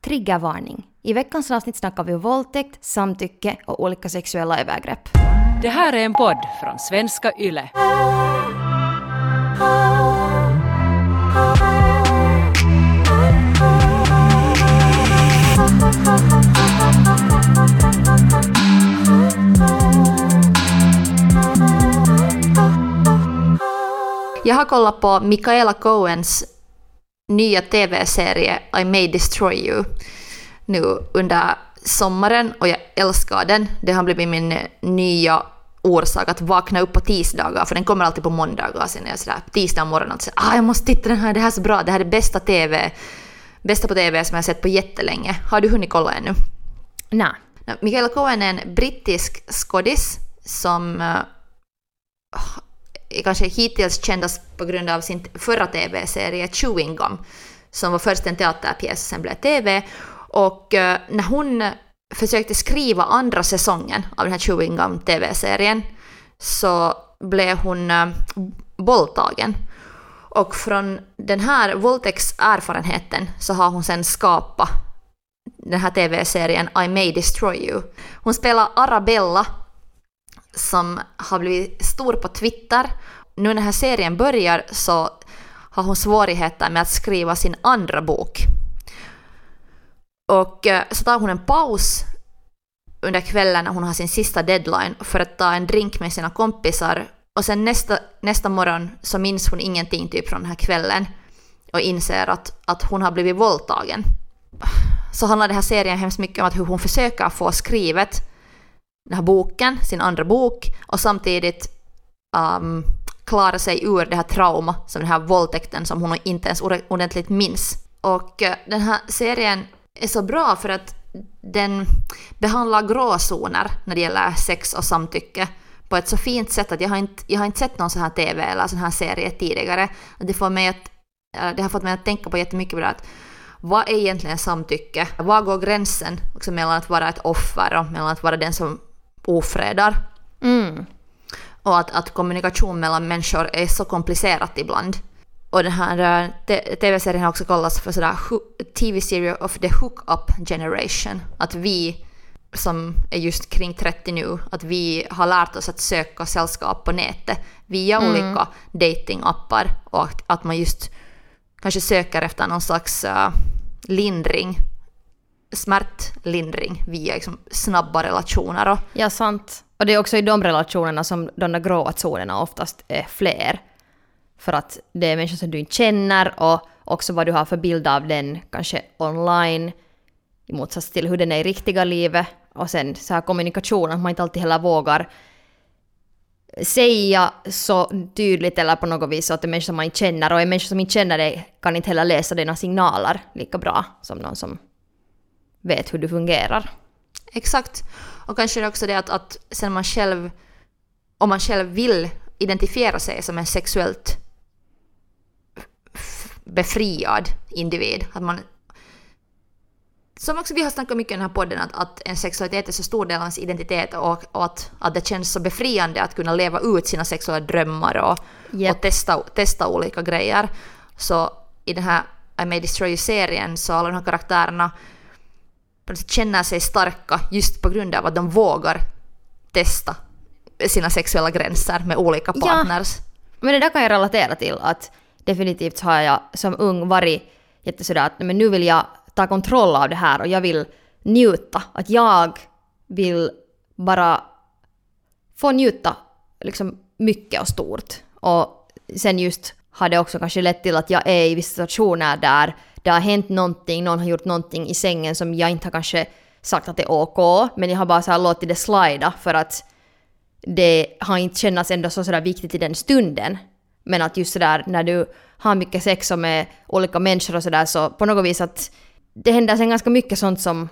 Triggervarning. I veckans avsnitt snackar vi våldtäkt, samtycke och olika sexuella övergrepp. Det här är en podd från svenska YLE. Jag har kollat på Michaela Cohens nya TV-serie I May Destroy You nu under sommaren och jag älskar den. Det har blivit min nya orsak att vakna upp på tisdagar, för den kommer alltid på måndagar. Sen är jag sådär tisdag morgon och säger ah, jag måste titta den här, det här är så bra, det här är bästa TV, bästa på TV som jag sett på jättelänge. Har du hunnit kolla ännu? Nej. Michaela Cohen är en brittisk skådis som är kanske hittills kändast på grund av sin förra TV-serie Chewing Gum, som var först en teaterpjäs, sen blev TV. Och uh, när hon försökte skriva andra säsongen av den här Chewing Gum TV-serien så blev hon uh, våldtagen. Och från den här våldtäktserfarenheten så har hon sen skapat den här TV-serien I May Destroy You. Hon spelar Arabella som har blivit stor på Twitter. Nu när den här serien börjar så har hon svårigheter med att skriva sin andra bok. Och eh, så tar hon en paus under kvällen när hon har sin sista deadline för att ta en drink med sina kompisar och sen nästa, nästa morgon så minns hon ingenting typ från den här kvällen och inser att, att hon har blivit våldtagen. Så handlar den här serien hemskt mycket om att hur hon försöker få skrivet den här boken, sin andra bok, och samtidigt um, klara sig ur det här trauma som den här våldtäkten som hon inte ens ordentligt minns. Och uh, den här serien är så bra för att den behandlar gråzoner när det gäller sex och samtycke på ett så fint sätt att jag har inte, jag har inte sett någon sån här TV eller sån här serie tidigare. Det, får mig att, eh, det har fått mig att tänka på jättemycket på det att vad är egentligen samtycke? Var går gränsen också mellan att vara ett offer och mellan att vara den som ofredar? Mm. Och att, att kommunikation mellan människor är så komplicerat ibland. Och den här uh, tv-serien har också kallats för sådär TV-serie of the hook-up generation. Att vi som är just kring 30 nu, att vi har lärt oss att söka sällskap på nätet via mm. olika datingappar och att, att man just kanske söker efter någon slags uh, lindring, smärtlindring via liksom, snabba relationer. Och, ja, sant. Och det är också i de relationerna som de där gråa zonerna oftast är fler. För att det är människor som du inte känner och också vad du har för bild av den kanske online i motsats till hur den är i riktiga livet. Och sen så här kommunikation, att man inte alltid heller vågar säga så tydligt eller på något vis att det är människor som man inte känner och en människa som inte känner dig kan inte heller läsa dina signaler lika bra som någon som vet hur du fungerar. Exakt. Och kanske det också det att, att sen man själv, om man själv vill identifiera sig som en sexuellt befriad individ, att man som också vi har snackat mycket i den här podden, att, att en sexualitet är så stor del av ens identitet och, och, att, att det känns så befriande att kunna leva ut sina sexuella drömmar och, yep. och testa, testa olika grejer. Så i den här I May Destroy You-serien så alla de här karaktärerna känner sig starka just på grund av att de vågar testa sina sexuella gränser med olika partners. Ja, men det där kan jag relatera till att definitivt har jag som ung varit jättesådär att men nu vill jag ta kontroll av det här och jag vill njuta. Att jag vill bara få njuta liksom mycket och stort. Och sen just har det också kanske lett till att jag är i vissa situationer där det har hänt någonting, någon har gjort någonting i sängen som jag inte har kanske sagt att det är OK, men jag har bara så här låtit det slida för att det har inte känts ändå så sådär viktigt i den stunden. Men att just sådär när du har mycket sex och med olika människor och sådär så på något vis att det händer sen ganska mycket sånt som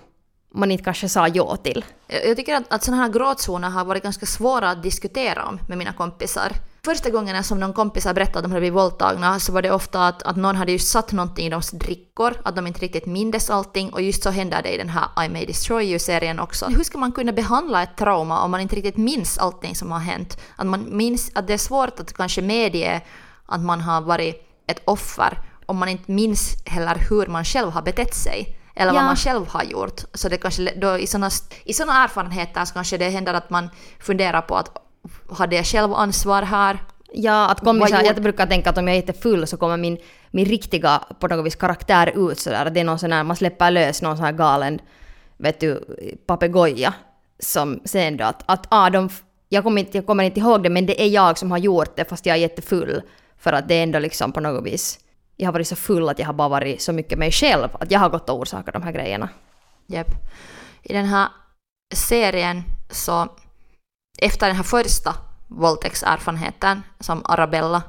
man inte kanske sa ja till. Jag tycker att, att sådana här gråzoner har varit ganska svåra att diskutera om med mina kompisar. Första gången som någon kompisar berättade att de hade blivit våldtagna så var det ofta att, att någon hade just satt någonting i deras drickor, att de inte riktigt mindes allting och just så hände det i den här I May Destroy You-serien också. Hur ska man kunna behandla ett trauma om man inte riktigt minns allting som har hänt? Att man minns att det är svårt att kanske medge att man har varit ett offer om man inte minns heller hur man själv har betett sig. eller vad Ja. man själv har gjort. Så det kanske, då i sådana i såna erfarenheter så kanske det händer att man funderar på att hade jag själv ansvar här? Ja, att gjorde- jag brukar tänka att om jag är jättefull så kommer min, min riktiga på något vis karaktär ut sådär. Det är någon sån här, man släpper lös någon sån här galen, vet du, papegoja. Som sen då att, att ah, de, jag, kommer inte, jag kommer inte ihåg det men det är jag som har gjort det fast jag är jättefull. För att det är ändå liksom på något vis, jag har varit så full att jag har bara varit så mycket mig själv. Att jag har gått och orsakat de här grejerna. Japp. I den här serien så, efter den här första våldtäktserfarenheten som Arabella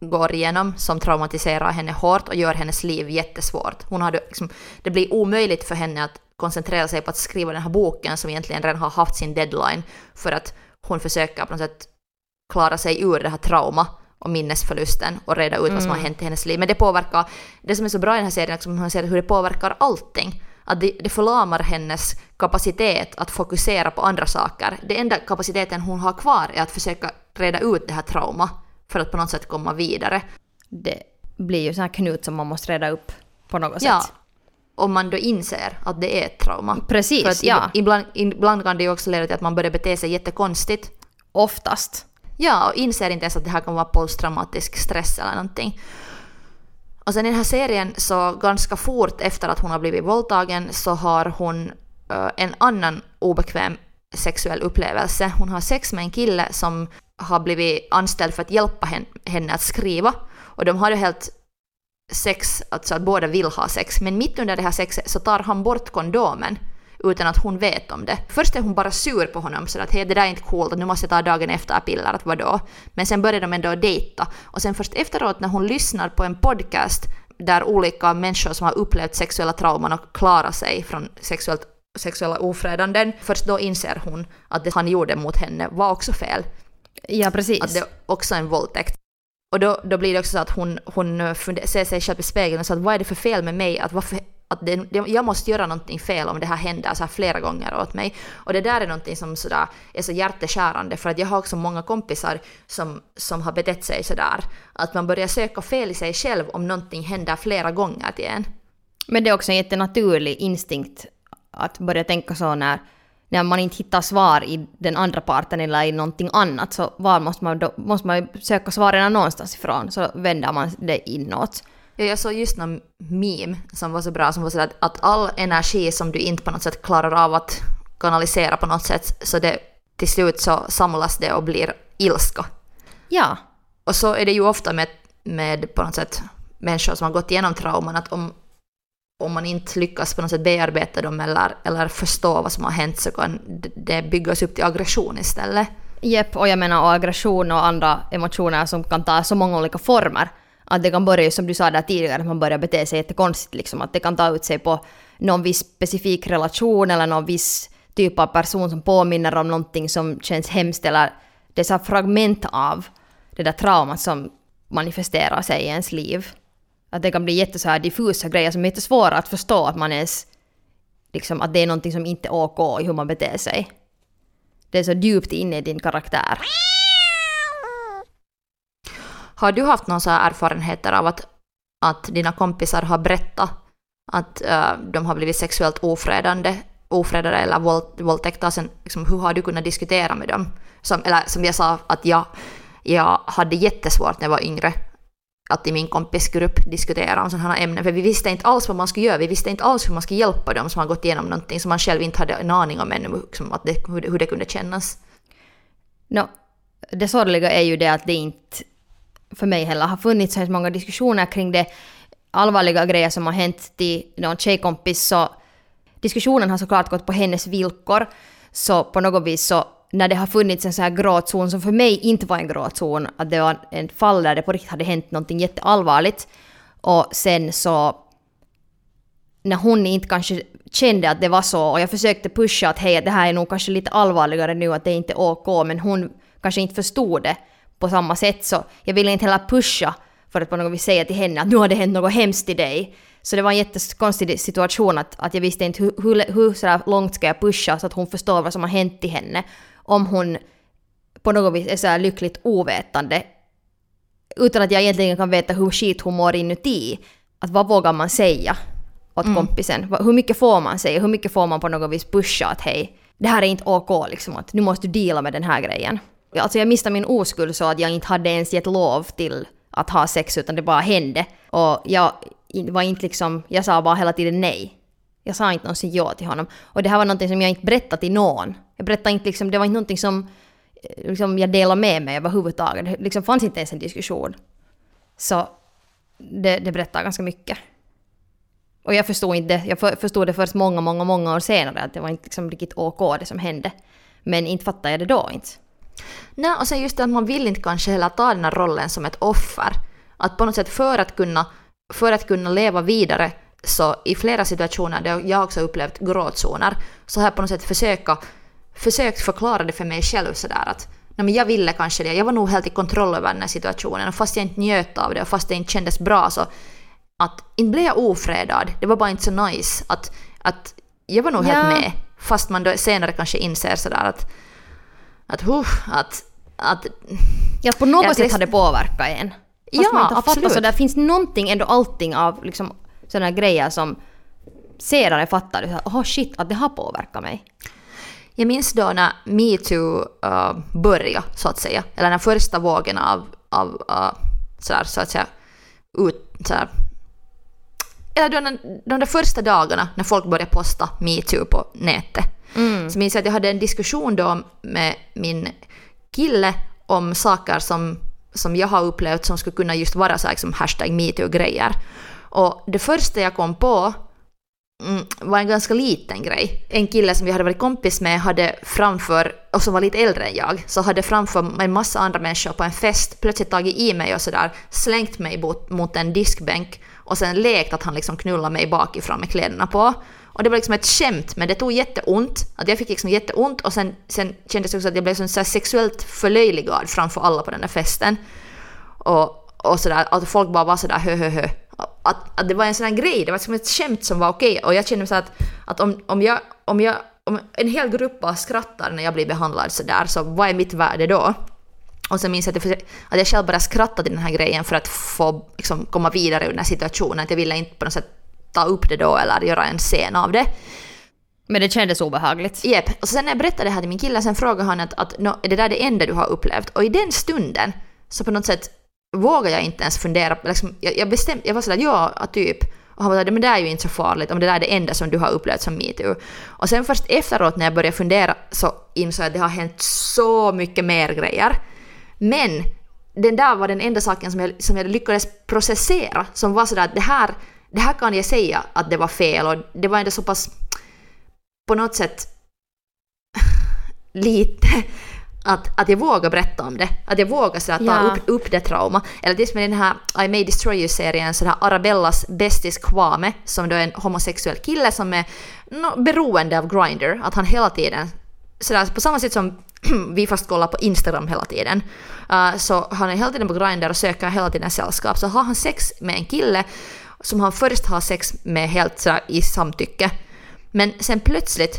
går igenom, som traumatiserar henne hårt och gör hennes liv jättesvårt. Hon hade liksom, det blir omöjligt för henne att koncentrera sig på att skriva den här boken som egentligen redan har haft sin deadline för att hon försöker på något sätt klara sig ur det här trauma och minnesförlusten och reda ut vad som har hänt i hennes liv. Men det påverkar, det som är så bra i den här serien, liksom, hon ser hur det påverkar allting. Att det, det förlamar hennes kapacitet att fokusera på andra saker. Det enda kapaciteten hon har kvar är att försöka reda ut det här trauma för att på något sätt komma vidare. Det blir ju sån här knut som man måste reda upp på något Ja, sätt. om man då inser att det är ett trauma. Precis, För att ja. ibland, ibland kan det ju också leda till att man börjar bete sig jättekonstigt. Oftast. Ja, och inser inte ens att det här kan vara posttraumatisk stress eller någonting. Och sen i den här serien så ganska fort efter att hon har blivit våldtagen så har hon uh, en annan obekväm sexuell upplevelse. Hon har sex med en kille som har blivit anställd för att hjälpa henne att skriva. Och de har ju helt sex, alltså att båda vill ha sex. Men mitt under det här sexet så tar han bort kondomen utan att hon vet om det. Först är hon bara sur på honom så att hej det där är inte coolt och nu måste jag ta dagen efter piller, att vadå? Men sen börjar de ändå dejta och sen först efteråt när hon lyssnar på en podcast där olika människor som har upplevt sexuella trauman och klarat sig från sexuellt, sexuella ofredanden, först då inser hon att det han gjorde mot henne var också fel. Ja, precis. Att det är också en våldtäkt. Och då, då blir det också så att hon, hon ser sig själv i spegeln och säger att vad är det för fel med mig? Att varför, att det, det, jag måste göra någonting fel om det här händer så här flera gånger åt mig. Och det där är någonting som sådär är så hjärteskärande för att jag har också många kompisar som, som har betett sig sådär. Att man börjar söka fel i sig själv om någonting händer flera gånger till en. Men det är också en jättenaturlig instinkt att börja tänka så när, när man inte hittar svar i den andra parten eller i någonting annat. Så var måste man, då, måste man ju söka svaren någonstans ifrån, så vänder man det inåt. Ja, jag såg just någon meme som var så bra som var så att, att all energi som du inte på något sätt klarar av att kanalisera på något sätt så det till slut så samlas det och blir ilska. Ja, Och så är det ju ofta med, med på något sätt människor som har gått igenom trauman att om, om man inte lyckas på något sätt bearbeta dem eller, eller förstå vad som har hänt så kan det byggas upp till aggression istället. Jepp, och jag menar och aggression och andra emotioner som kan ta så många olika former. Att det kan börja, som du sa där tidigare, att man börjar bete sig jättekonstigt. Liksom. Att det kan ta ut sig på någon viss specifik relation eller någon viss typ av person som påminner om någonting som känns hemskt eller dessa fragment av det där traumat som manifesterar sig i ens liv. Att det kan bli jätte så här diffusa grejer som är jättesvåra att förstå att man ens... Liksom att det är någonting som inte är OK i hur man beter sig. Det är så djupt inne i din karaktär. Har du haft någon så här erfarenheter av att, att dina kompisar har berättat att uh, de har blivit sexuellt ofredande, ofredade eller våld, våldtäkta? Sen, liksom, hur har du kunnat diskutera med dem? Som, eller som jag sa, att jag, jag hade jättesvårt när jag var yngre att i min kompisgrupp diskutera om sådana här ämnen, för vi visste inte alls vad man skulle göra, vi visste inte alls hur man skulle hjälpa dem som har gått igenom någonting som man själv inte hade en aning om ännu, liksom, att det, hur, det, hur det kunde kännas. No, det sorgliga är ju det att det inte för mig heller har funnits så många diskussioner kring det. Allvarliga grejer som har hänt till någon tjejkompis så diskussionen har såklart gått på hennes villkor. Så på något vis så när det har funnits en sån här gråzon som för mig inte var en gråzon, att det var ett fall där det på riktigt hade hänt någonting jätteallvarligt och sen så när hon inte kanske kände att det var så och jag försökte pusha att hej, det här är nog kanske lite allvarligare nu, att det inte är OK, men hon kanske inte förstod det på samma sätt så jag ville inte heller pusha för att på något vis säga till henne att nu har det hänt något hemskt i dig. Så det var en jättekonstig situation att, att jag visste inte hur, hur, hur sådär långt ska jag pusha så att hon förstår vad som har hänt i henne. Om hon på något vis är så lyckligt ovetande utan att jag egentligen kan veta hur skit hon mår inuti. Att vad vågar man säga? åt kompisen. Va- Hur mycket får man säga? Hur mycket får man på något vis pusha att hej, det här är inte OK liksom, att nu måste du deala med den här grejen. Alltså jag missade min oskuld så att jag inte hade ens gett lov till att ha sex utan det bara hände. Och jag var inte liksom, jag sa bara hela tiden nej. Jag sa inte någonsin ja till honom. Och det här var någonting som jag inte berättade till någon. Jag berättade inte liksom, det var inte någonting som eh, liksom, jag delade med mig överhuvudtaget. Det liksom fanns inte ens en diskussion. Så det, det berättar ganska mycket. Och jag förstod inte jag för- förstod det först många, många, många år senare att det var inte liksom riktigt OK det som hände. Men inte fattade jag det då inte. Nej, och sen just det att man vill inte kanske heller ta den här rollen som ett offer. Att på något sätt för att kunna, för att kunna leva vidare så i flera situationer där jag också upplevt gråtzoner så har jag på något sätt försöka, försökt förklara det för mig själv sådär att nej, men jag ville kanske det, jag var nog helt i kontroll över den här situationen och fast jag inte njöt av det och fast det inte kändes bra så att inte blev jag ofredad, det var bara inte så nice att, att jag var nog Ja. helt med fast man då senare kanske inser sådär att att, huh, att, att Ja, på något sätt har det påverkat en. Fast Ja, man inte. Så där finns någonting, ändå allting av liksom sådana grejer som senare fattar du, åh oh shit, att det har påverkat mig. Jag minns då när metoo uh, började, så att säga, eller den första vågen av, av uh, sådär, så att säga, ut, sådär, eller då den, de där första dagarna när folk började posta metoo på nätet. Mm. Så minns jag att jag hade en diskussion då med min kille om saker som, som jag har upplevt som skulle kunna just vara så här, som hashtag metoo-grejer. Och det första jag kom på mm, var en ganska liten grej. En kille som jag hade varit kompis med hade framför, och som var lite äldre än jag, så hade framför en massa andra människor på en fest plötsligt tagit i mig och sådär, slängt mig mot, mot en diskbänk och sen lekt att han liksom knullade mig bakifrån med kläderna på. Och det var liksom ett skämt, men det tog jätteont. Att jag fick liksom jätteont och sen, sen kändes det också att jag blev så så här sexuellt förlöjligad framför alla på den där festen. Och, och sådär, att folk bara var sådär hö hö hö. Att, att det var en sån här grej, det var som ett skämt som var okej. Och jag kände så att, att om, om, jag, om, jag, om en hel grupp bara skrattar när jag blir behandlad sådär, så vad är mitt värde då? Och sen minns jag att jag, att jag själv bara skrattade till den här grejen för att få liksom, komma vidare ur den här situationen. Att jag ville inte på något sätt ta upp det då eller göra en scen av det. Men det kändes obehagligt. Jep, och sen när jag berättade det här till min kille, sen frågade han att, att no, är det där det enda du har upplevt? Och i den stunden så på något sätt vågade jag inte ens fundera. Liksom, jag, jag, bestäm, jag var sådär, ja, typ. Och han var sådär, men det är ju inte så farligt om det där är det enda som du har upplevt som metoo. Och sen först efteråt när jag började fundera så insåg jag att det har hänt så mycket mer grejer. Men den där var den enda saken som jag, som jag lyckades processera, som var sådär att det här, det här kan jag säga att det var fel och det var ändå så pass på något sätt lite att, att jag vågar berätta om det. Att jag vågar så att ta Ja. upp, upp det trauma. Eller det är som med den här I May Destroy You-serien, så här Arabellas bästis Kwame, som då är en homosexuell kille som är no, beroende av Grindr. Att han hela tiden, sådär, på samma sätt som vi fast kollar på Instagram hela tiden, uh, så han är hela tiden på Grindr och söker hela tiden sällskap. Så har han sex med en kille som han först har sex med helt sådär, i samtycke. Men sen plötsligt,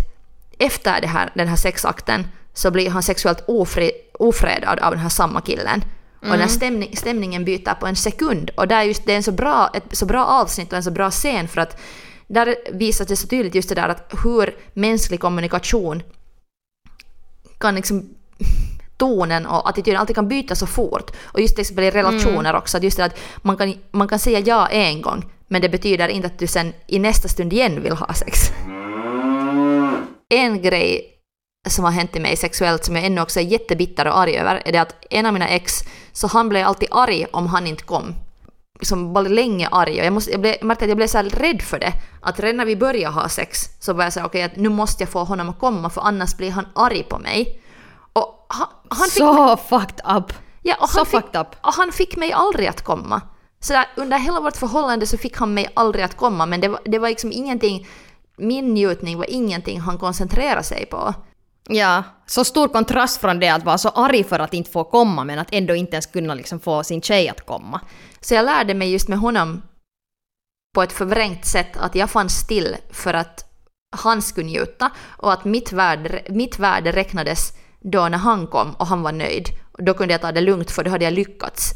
efter det här, den här sexakten, så blir han sexuellt ofri, ofredad av den här samma killen. Och den här stämning, stämningen byter på en sekund. Och där just, det är en så bra, ett så bra avsnitt och en så bra scen för att där visas det så tydligt just det där att hur mänsklig kommunikation kan liksom tonen och attityden alltid kan byta så fort. Och just till exempel i relationer också, att just det att man kan, man kan säga ja en gång, men det betyder inte att du sen i nästa stund igen vill ha sex. En grej som har hänt i mig sexuellt som jag ännu också är jättebitter och arg över är det att en av mina ex, så han blev alltid arg om han inte kom. Som var länge arg och jag, måste, jag, blev, jag märkte att jag blev så rädd för det. Att redan när vi började ha sex så var jag så här, okej att nu måste jag få honom att komma för annars blir han arg på mig. Han, fick Så fucked up. Ja, och Så fick, fucked up. och han fick mig aldrig att komma. Så där, under hela vårt förhållande så fick han mig aldrig att komma, men det var, det var liksom ingenting, min njutning var ingenting han koncentrerade sig på. Ja, så stor kontrast från det att vara så arg för att inte få komma men att ändå inte ens kunna liksom få sin tjej att komma. Så jag lärde mig just med honom på ett förvrängt sätt att jag fanns still för att han skulle njuta och att mitt värde, mitt värde räknades då när han kom och han var nöjd. Då kunde jag ta det lugnt för då hade jag lyckats.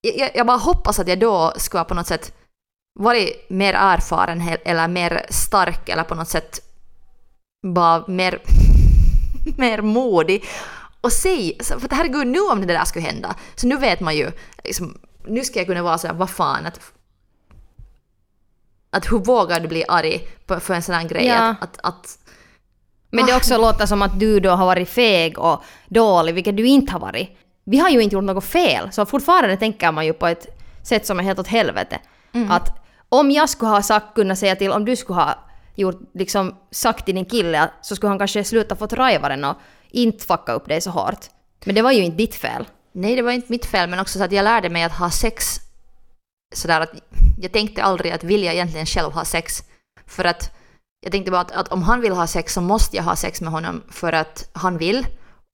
Jag, jag, bara hoppas att jag då skulle på något sätt varit mer erfaren eller mer stark eller på något sätt bara mer, mer modig och säg, för herregud nu om det där skulle hända, så nu vet man ju, liksom, nu ska jag kunna vara sådär, vad fan, att, att hur vågar du bli arg för en sån här grej? Ja. Att, att, att, Men det också låter som att du då har varit feg och dålig, vilket du inte har varit. Vi har ju inte gjort något fel, så fortfarande tänker man ju på ett sätt som är helt åt helvete. Att om jag skulle ha sagt, kunnat säga till, om du skulle ha gjort, liksom, sagt till din kille så skulle han kanske sluta få rajva den och inte fucka upp dig så hårt. Men det var ju inte ditt fel. nej, det var inte mitt fel, men också så att jag lärde mig att ha sex sådär att jag tänkte aldrig att vill jag egentligen själv ha sex? För att jag tänkte bara att, att om han vill ha sex så måste jag ha sex med honom för att han vill.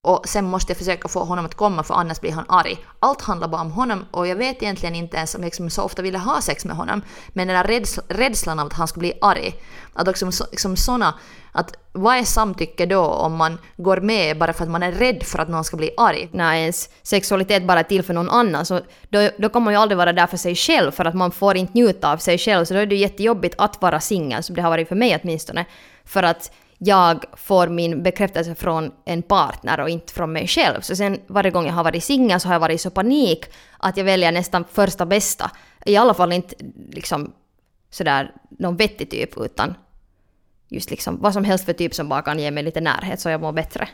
Och sen måste jag försöka få honom att komma för annars blir han arg. Allt handlar bara om honom och jag vet egentligen inte ens om jag liksom så ofta ville ha sex med honom. Men den där rädsl- rädslan av att han ska bli arg. Att liksom, liksom såna, att vad är samtycke då om man går med bara för att man är rädd för att någon ska bli arg? när ens sexualitet bara är till för någon annan så då, då kommer man ju aldrig vara där för sig själv för att man får inte njuta av sig själv så då är det jättejobbigt att vara singel som det har varit för mig åtminstone. För att jag får min bekräftelse från en partner och inte från mig själv. Så sen varje gång jag har varit singel så har jag varit i så panik att jag väljer nästan första bästa. I alla fall inte liksom sådär någon vettig typ utan just liksom vad som helst för typ som bara kan ge mig lite närhet så jag mår bättre.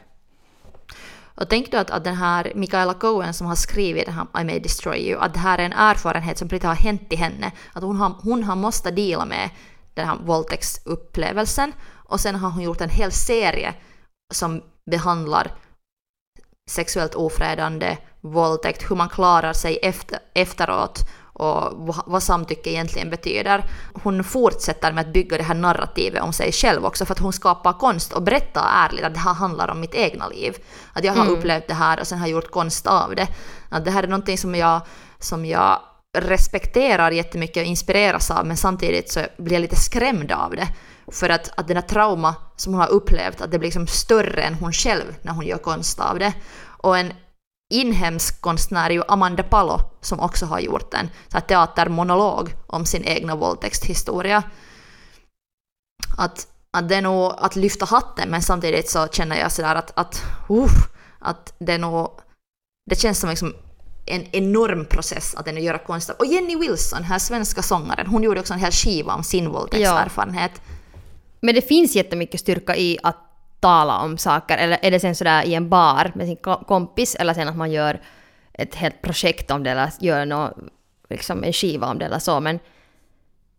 Och tänk då att, att den här Michaela Cohen som har skrivit den här I may destroy you, att det här är en erfarenhet som precis har hänt i henne. Att hon har, hon har måste dela med den här våldtäktsupplevelsen och sen har hon gjort en hel serie som behandlar sexuellt ofredande, våldtäkt, hur man klarar sig efter, efteråt och vad, samtycke egentligen betyder. Hon fortsätter med att bygga det här narrativet om sig själv också för att hon skapar konst och berättar ärligt att det här handlar om mitt egna liv. Att jag har upplevt det här och sen har gjort konst av det. Att det här är någonting som jag, som jag respekterar jättemycket och inspireras av men samtidigt så blir jag lite skrämd av det. För att, att den här trauma som hon har upplevt, att det blir liksom större än hon själv när hon gör konst av det. Och en inhemsk konstnär är ju Amanda Palo som också har gjort en så här teatermonolog om sin egna våldtäktshistoria. Att, att det är nog att lyfta hatten men samtidigt så känner jag sådär att, att, uh, att det är nog, det känns som liksom en enorm process att göra konst. Och Jenny Wilson, här svenska sångaren, hon gjorde också en hel skiva om sin våldtäktserfarenhet. Men det finns jättemycket styrka i att tala om saker, eller är det sen sådär i en bar med sin kompis, eller sen att man gör ett helt projekt om det, eller gör något, liksom en skiva om det eller så. Men,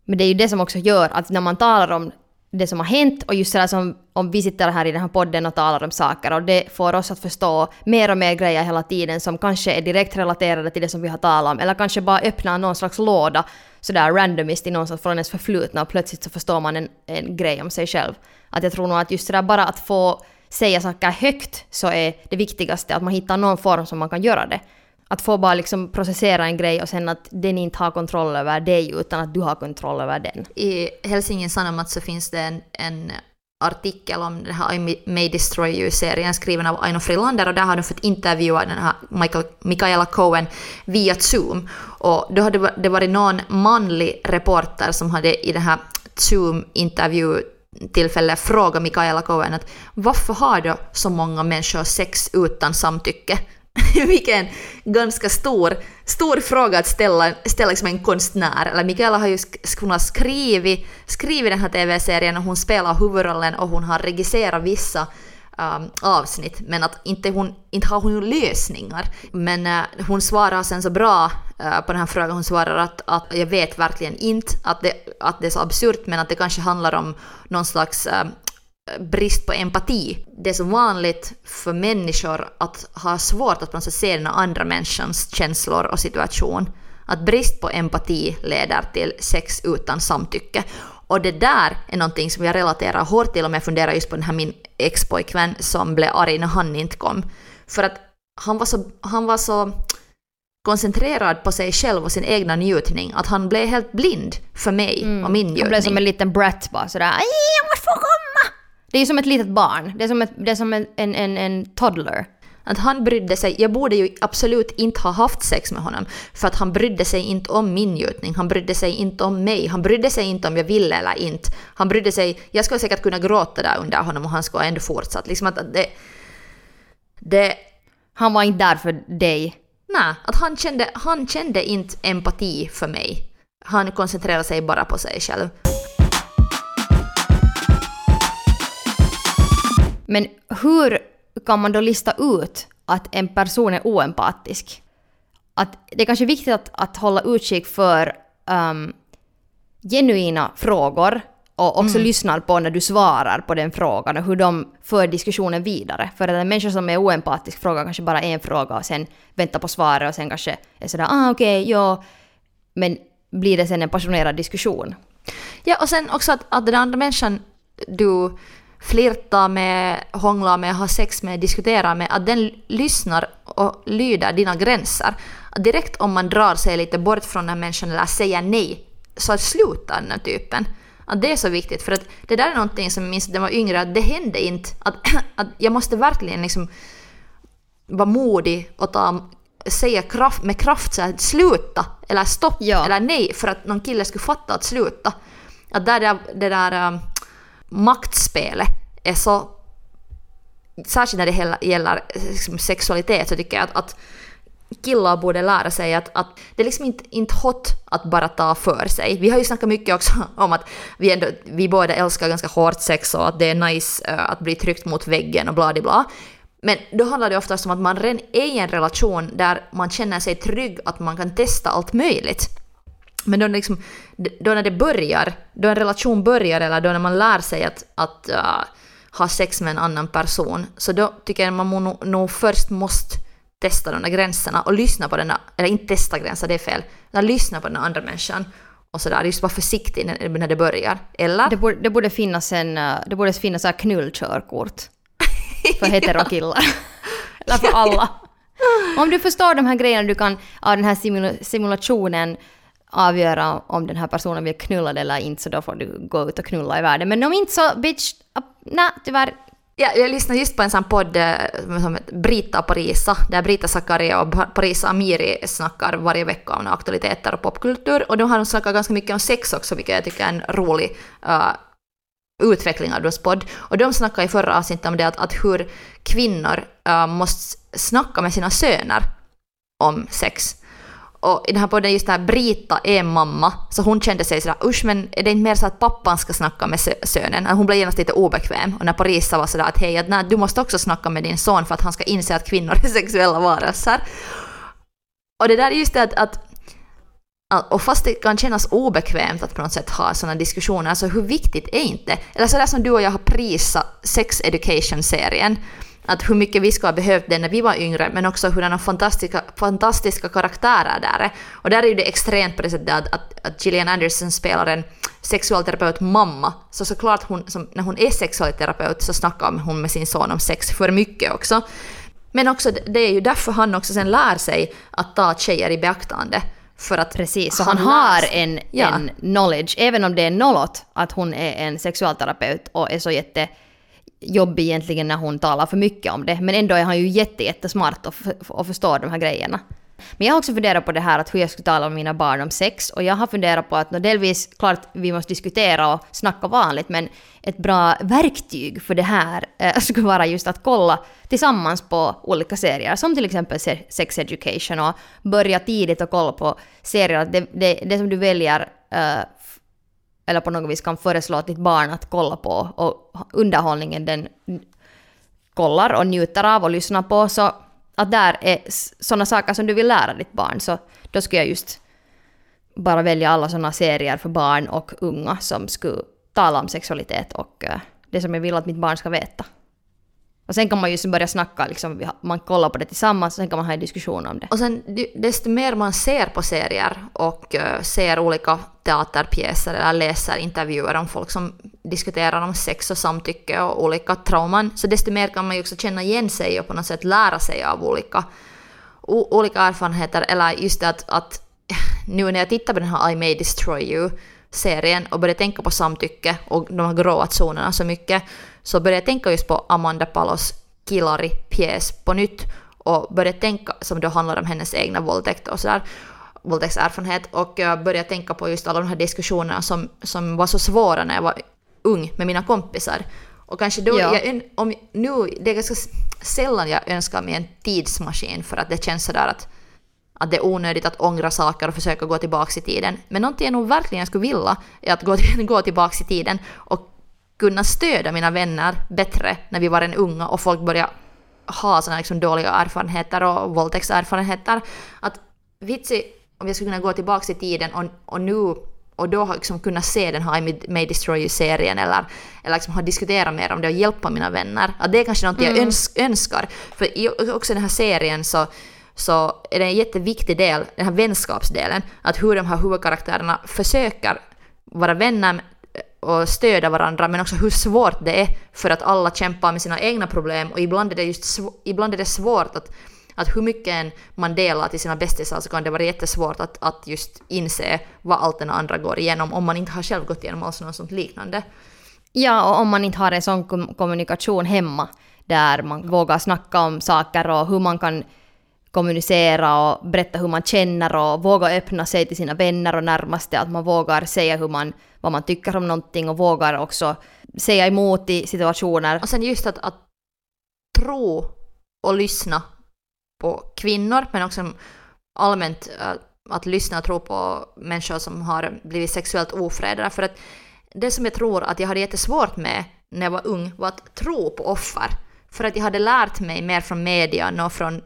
men det är ju det som också gör att när man talar om det som har hänt och just sådär som om vi sitter här i den här podden och talar om saker och det får oss att förstå mer och mer grejer hela tiden som kanske är direkt relaterade till det som vi har talat om eller kanske bara öppnar någon slags låda sådär randomist i någonstans från ens förflutna och plötsligt så förstår man en, en grej om sig själv. Att jag tror nog att just sådär bara att få säga saker högt så är det viktigaste att man hittar någon form som man kan göra det. Att få bara liksom processera en grej och sen att den inte har kontroll över dig utan att du har kontroll över den. I Helsingin Sanomat så finns det en, en artikel om den här I May Destroy You-serien skriven av Aino Frilander och där har de fått intervjua den här Michael, Michaela Cohen via Zoom. Och då hade det varit någon manlig reporter som hade i den här Zoom-intervju tillfälle fråga Michaela Cohen att varför har då så många människor sex utan samtycke? Vilken ganska stor, stor fråga att ställa, ställa liksom en konstnär. Eller Mikaela har ju sk- skrivit, skrivit den här TV-serien och hon spelar huvudrollen och hon har regisserat vissa um, avsnitt. Men att inte, hon, inte har hon ju lösningar. Men uh, hon svarar sen så bra uh, på den här frågan. Hon svarar att, att jag vet verkligen inte att det, att det är så absurt men att det kanske handlar om någon slags uh, brist på empati. Det är så vanligt för människor att ha svårt att se den andra människans känslor och situation. Att brist på empati leder till sex utan samtycke. Och det där är någonting som jag relaterar hårt till om jag funderar just på den här min ex-pojkvän som blev arg när han inte kom. För att han var så, han var så koncentrerad på sig själv och sin egna njutning att han blev helt blind för mig och min njutning. Han blev som en liten brat bara sådär "Aj, jag måste få komma! Det är som ett litet barn. Det är som, ett, det är som en, en, en, en toddler. Att han brydde sig, jag borde ju absolut inte ha haft sex med honom för att han brydde sig inte om min njutning, han brydde sig inte om mig, han brydde sig inte om jag ville eller inte. Han brydde sig, jag skulle säkert kunna gråta där under honom och han skulle ändå fortsatt. Liksom att det, det... Han var inte där för dig. Nej, att han kände, han kände inte empati för mig. Han koncentrerade sig bara på sig själv. Men hur kan man då lista ut att en person är oempatisk? Att det är kanske viktigt att, att hålla utkik för um, genuina frågor och också mm. lyssnar på när du svarar på den frågan och hur de för diskussionen vidare. För att en människa som är oempatisk frågar kanske bara en fråga och sen väntar på svaret och sen kanske är sådär ah okej, okay, ja. Men blir det sen en passionerad diskussion? Ja, och sen också att, att den andra människan du flirtar med, hånglar med, har sex med, diskuterar med, att den lyssnar och lyder dina gränser. Att direkt om man drar sig lite bort från den människan eller säger nej, så slutar den här typen. Att det är så viktigt, för att det där är någonting som jag minns när jag var yngre, att det hände inte. Att, att jag måste verkligen liksom vara modig och ta, säga kraft, med kraft så här, sluta, eller stopp, ja. eller nej, för att någon kille skulle fatta att sluta. Att där, det, det där um, maktspelet är så... Särskilt när det gäller liksom, sexualitet så tycker jag att, att killar borde lära sig att, att det är liksom inte, inte hot att bara ta för sig. Vi har ju snackat mycket också om att vi, ändå, vi båda älskar ganska hårt sex och att det är nice uh, att bli tryckt mot väggen och bla bla. Men då handlar det oftast om att man redan är i en relation där man känner sig trygg att man kan testa allt möjligt. Men då, liksom, då när det börjar, då en relation börjar eller då när man lär sig att, att uh, ha sex med en annan person, så då tycker jag att man nog, nog först måste testa de där gränserna och lyssna på den, eller inte testa gränser, det är fel, utan lyssna på den andra människan och sådär, just vara försiktig när, när det börjar. Eller? Det borde, det borde finnas en, eh, det borde finnas så knullkörkort för heterokillar. eller för alla. Om du förstår de här grejerna du kan av den här simulationen avgöra om den här personen vill knulla eller inte så då får du gå ut och knulla i världen. Men om inte så bitch, nej tyvärr. Ja, jag lyssnade just på en sån podd eh, som heter Brita och Parisa, där Brita Zakaria och Parisa Amiri snackar varje vecka om aktualiteter och popkultur. Och då har de snackat ganska mycket om sex också, vilket jag tycker är en rolig uh, utveckling av deras podd. Och de snackade i förra avsnittet om det att, att hur kvinnor uh, måste snacka med sina söner om sex. Och i den här podden just där Brita är mamma, så hon kände sig sådär usch men är det inte mer så att pappan ska snacka med sönen? Hon blev genast lite obekväm. Och när Parisa var sådär att hej, att, nej, du måste också snacka med din son för att han ska inse att kvinnor är sexuella varelser. Och det där är just det att, att och fast det kan kännas obekvämt att på något sätt ha sådana diskussioner, alltså hur viktigt är inte? Eller sådär som du och jag har prisat Sex Education-serien, att hur mycket vi ska ha behövt den när vi var yngre, men också hurdana fantastiska, fantastiska karaktärer där är. Och där är ju det extremt på det sättet att, att, att Gillian Anderson spelar en sexualterapeut mamma, så såklart hon, som, när hon är sexualterapeut så snackar hon med sin son om sex för mycket också. Men också, det är ju därför han också sen lär sig att ta tjejer i beaktande. För att Precis, så han, han har en, ja. en knowledge, även om det är nollot att hon är en sexualterapeut och är så jätte jobbig egentligen när hon talar för mycket om det. Men ändå är han ju jätte, jättesmart och, och förstår de här grejerna. Men jag har också funderat på det här att hur jag skulle tala med mina barn om sex och jag har funderat på att delvis, klart vi måste diskutera och snacka vanligt men ett bra verktyg för det här eh, skulle vara just att kolla tillsammans på olika serier som till exempel Sex Education och börja tidigt och kolla på serier. Det, det, det som du väljer eh, eller på något vis kan föreslå att ditt barn att kolla på och underhållningen den kollar och njuter av och lyssnar på så att där är sådana saker som du vill lära ditt barn så då skulle jag just bara välja alla sådana serier för barn och unga som skulle tala om sexualitet och eh, det som jag vill att mitt barn ska veta. Och sen kan man ju börja snacka, liksom, man kollar på det tillsammans och sen kan man ha en diskussion om det. Och sen desto mer man ser på serier och uh, ser olika teaterpjäser eller läser intervjuer om folk som diskuterar om sex och samtycke och olika trauman, så desto mer kan man ju också känna igen sig och på något sätt lära sig av olika, olika erfarenheter. Eller just det att, att nu när jag tittar på den här I may destroy you serien och börjar tänka på samtycke och de här gråa zonerna så mycket, så började jag tänka just på Amanda Palos Kilari-pjäs på nytt och började tänka, som då handlar om hennes egna våldtäkt och sådär, våldtäktserfarenhet och uh, började tänka på just alla de här diskussionerna som, som var så svåra när jag var ung med mina kompisar. Och kanske då, Ja. jag, om, nu, det är ganska sällan jag önskar mig en tidsmaskin för att det känns sådär att, att det är onödigt att ångra saker och försöka gå tillbaka i tiden. Men någonting jag nog verkligen skulle vilja är att gå, gå tillbaka i tiden och kunna stödja mina vänner bättre när vi var en unga och folk började ha sådana liksom dåliga erfarenheter och våldtäktserfarenheter. Att vitsi, om jag skulle kunna gå tillbaka i tiden och, och nu och då liksom kunnat se den här I May- Destroy You-serien eller, eller liksom ha diskuterat mer om det och hjälpa mina vänner. Att det är kanske något jag öns önskar. För i också den här serien så, så är det en jätteviktig del, den här vänskapsdelen, att hur de här huvudkaraktärerna försöker vara vänner och stödja varandra, men också hur svårt det är för att alla kämpar med sina egna problem och ibland är det just sv- ibland är det svårt att att hur mycket än man delar till sina bästisar så kan det vara jättesvårt att, att just inse vad allt den andra går igenom om man inte har själv gått igenom alls något sånt liknande. Ja, och om man inte har en sån kom- kommunikation hemma där man vågar snacka om saker och hur man kan kommunicera och berätta hur man känner och våga öppna sig till sina vänner och närmaste, att man vågar säga hur man, vad man tycker om någonting och vågar också säga emot i situationer. Och sen just att, att tro och lyssna på kvinnor, men också allmänt att, att lyssna och tro på människor som har blivit sexuellt ofredade. För att det som jag tror att jag hade jättesvårt med när jag var ung var att tro på offer. För att jag hade lärt mig mer från media och från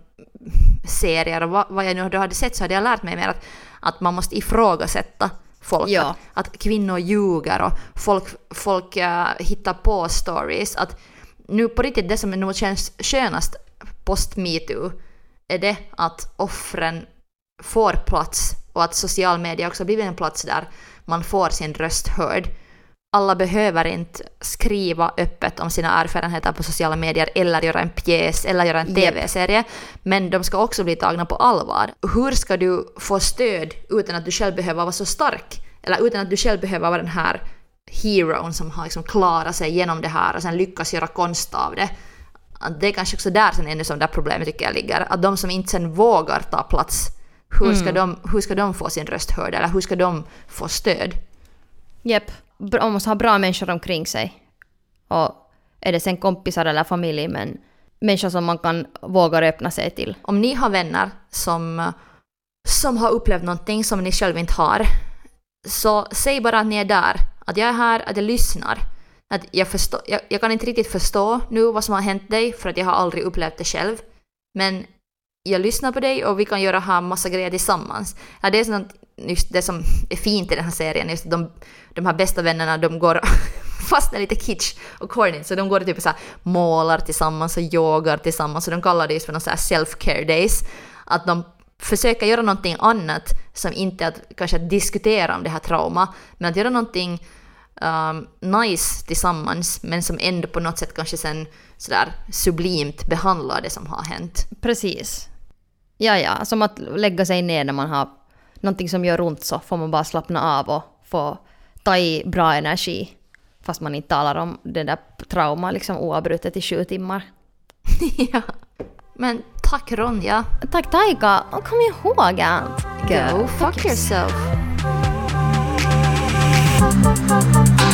serier och vad, vad jag nu då hade sett så hade jag lärt mig mer att, att man måste ifrågasätta folk. Ja. Att, att kvinnor ljuger och folk, folk äh, hittar på stories. Att nu på riktigt det som nog känns skönast post metoo är det att offren får plats och att social media också blivit en plats där man får sin röst hörd. Alla behöver inte skriva öppet om sina erfarenheter på sociala medier eller göra en pjäs eller göra en. TV-serie. Men de ska också bli tagna på allvar. Hur ska du få stöd utan att du själv behöver vara så stark? Eller utan att du själv behöver vara den här heroen som har liksom klarat sig genom det här och sen lyckas göra konst av det. Det är kanske också där sen ännu som där problemet tycker jag ligger. Att de som inte sen vågar ta plats, hur ska, de, hur ska de få sin röst hörd? Eller hur ska de få stöd? Japp, Bra- man måste ha bra människor omkring sig. Och är det sen kompisar eller familj, men människor som man kan våga öppna sig till. Om ni har vänner som, som har upplevt någonting som ni själv inte har, så säg bara att ni är där. Att jag är här, att jag lyssnar. Att jag, förstå, jag, jag kan inte riktigt förstå nu vad som har hänt dig, för att jag har aldrig upplevt det själv. Men jag lyssnar på dig och vi kan göra här massa grejer tillsammans. Ja, det är sånt, just det som är fint i den här serien, just att de, de här bästa vännerna, de går fast är lite kitsch och corny, så de går och typ så här, målar tillsammans och yogar tillsammans, och de kallar det just för någon så här self-care days. Att de försöker göra någonting annat som inte att kanske att diskutera om det här trauma, men att göra någonting um, nice tillsammans, men som ändå på något sätt kanske sen sådär sublimt behandlar det som har hänt. Precis. Ja, ja, som att lägga sig ner när man har någonting som gör ont så får man bara slappna av och få ta i bra energi. Fast man inte talar om det där trauma liksom oavbrutet i sju timmar. ja. Men tack Ronja. Tack Taika! Och kom ihåg att... Go fuck yourself. Thank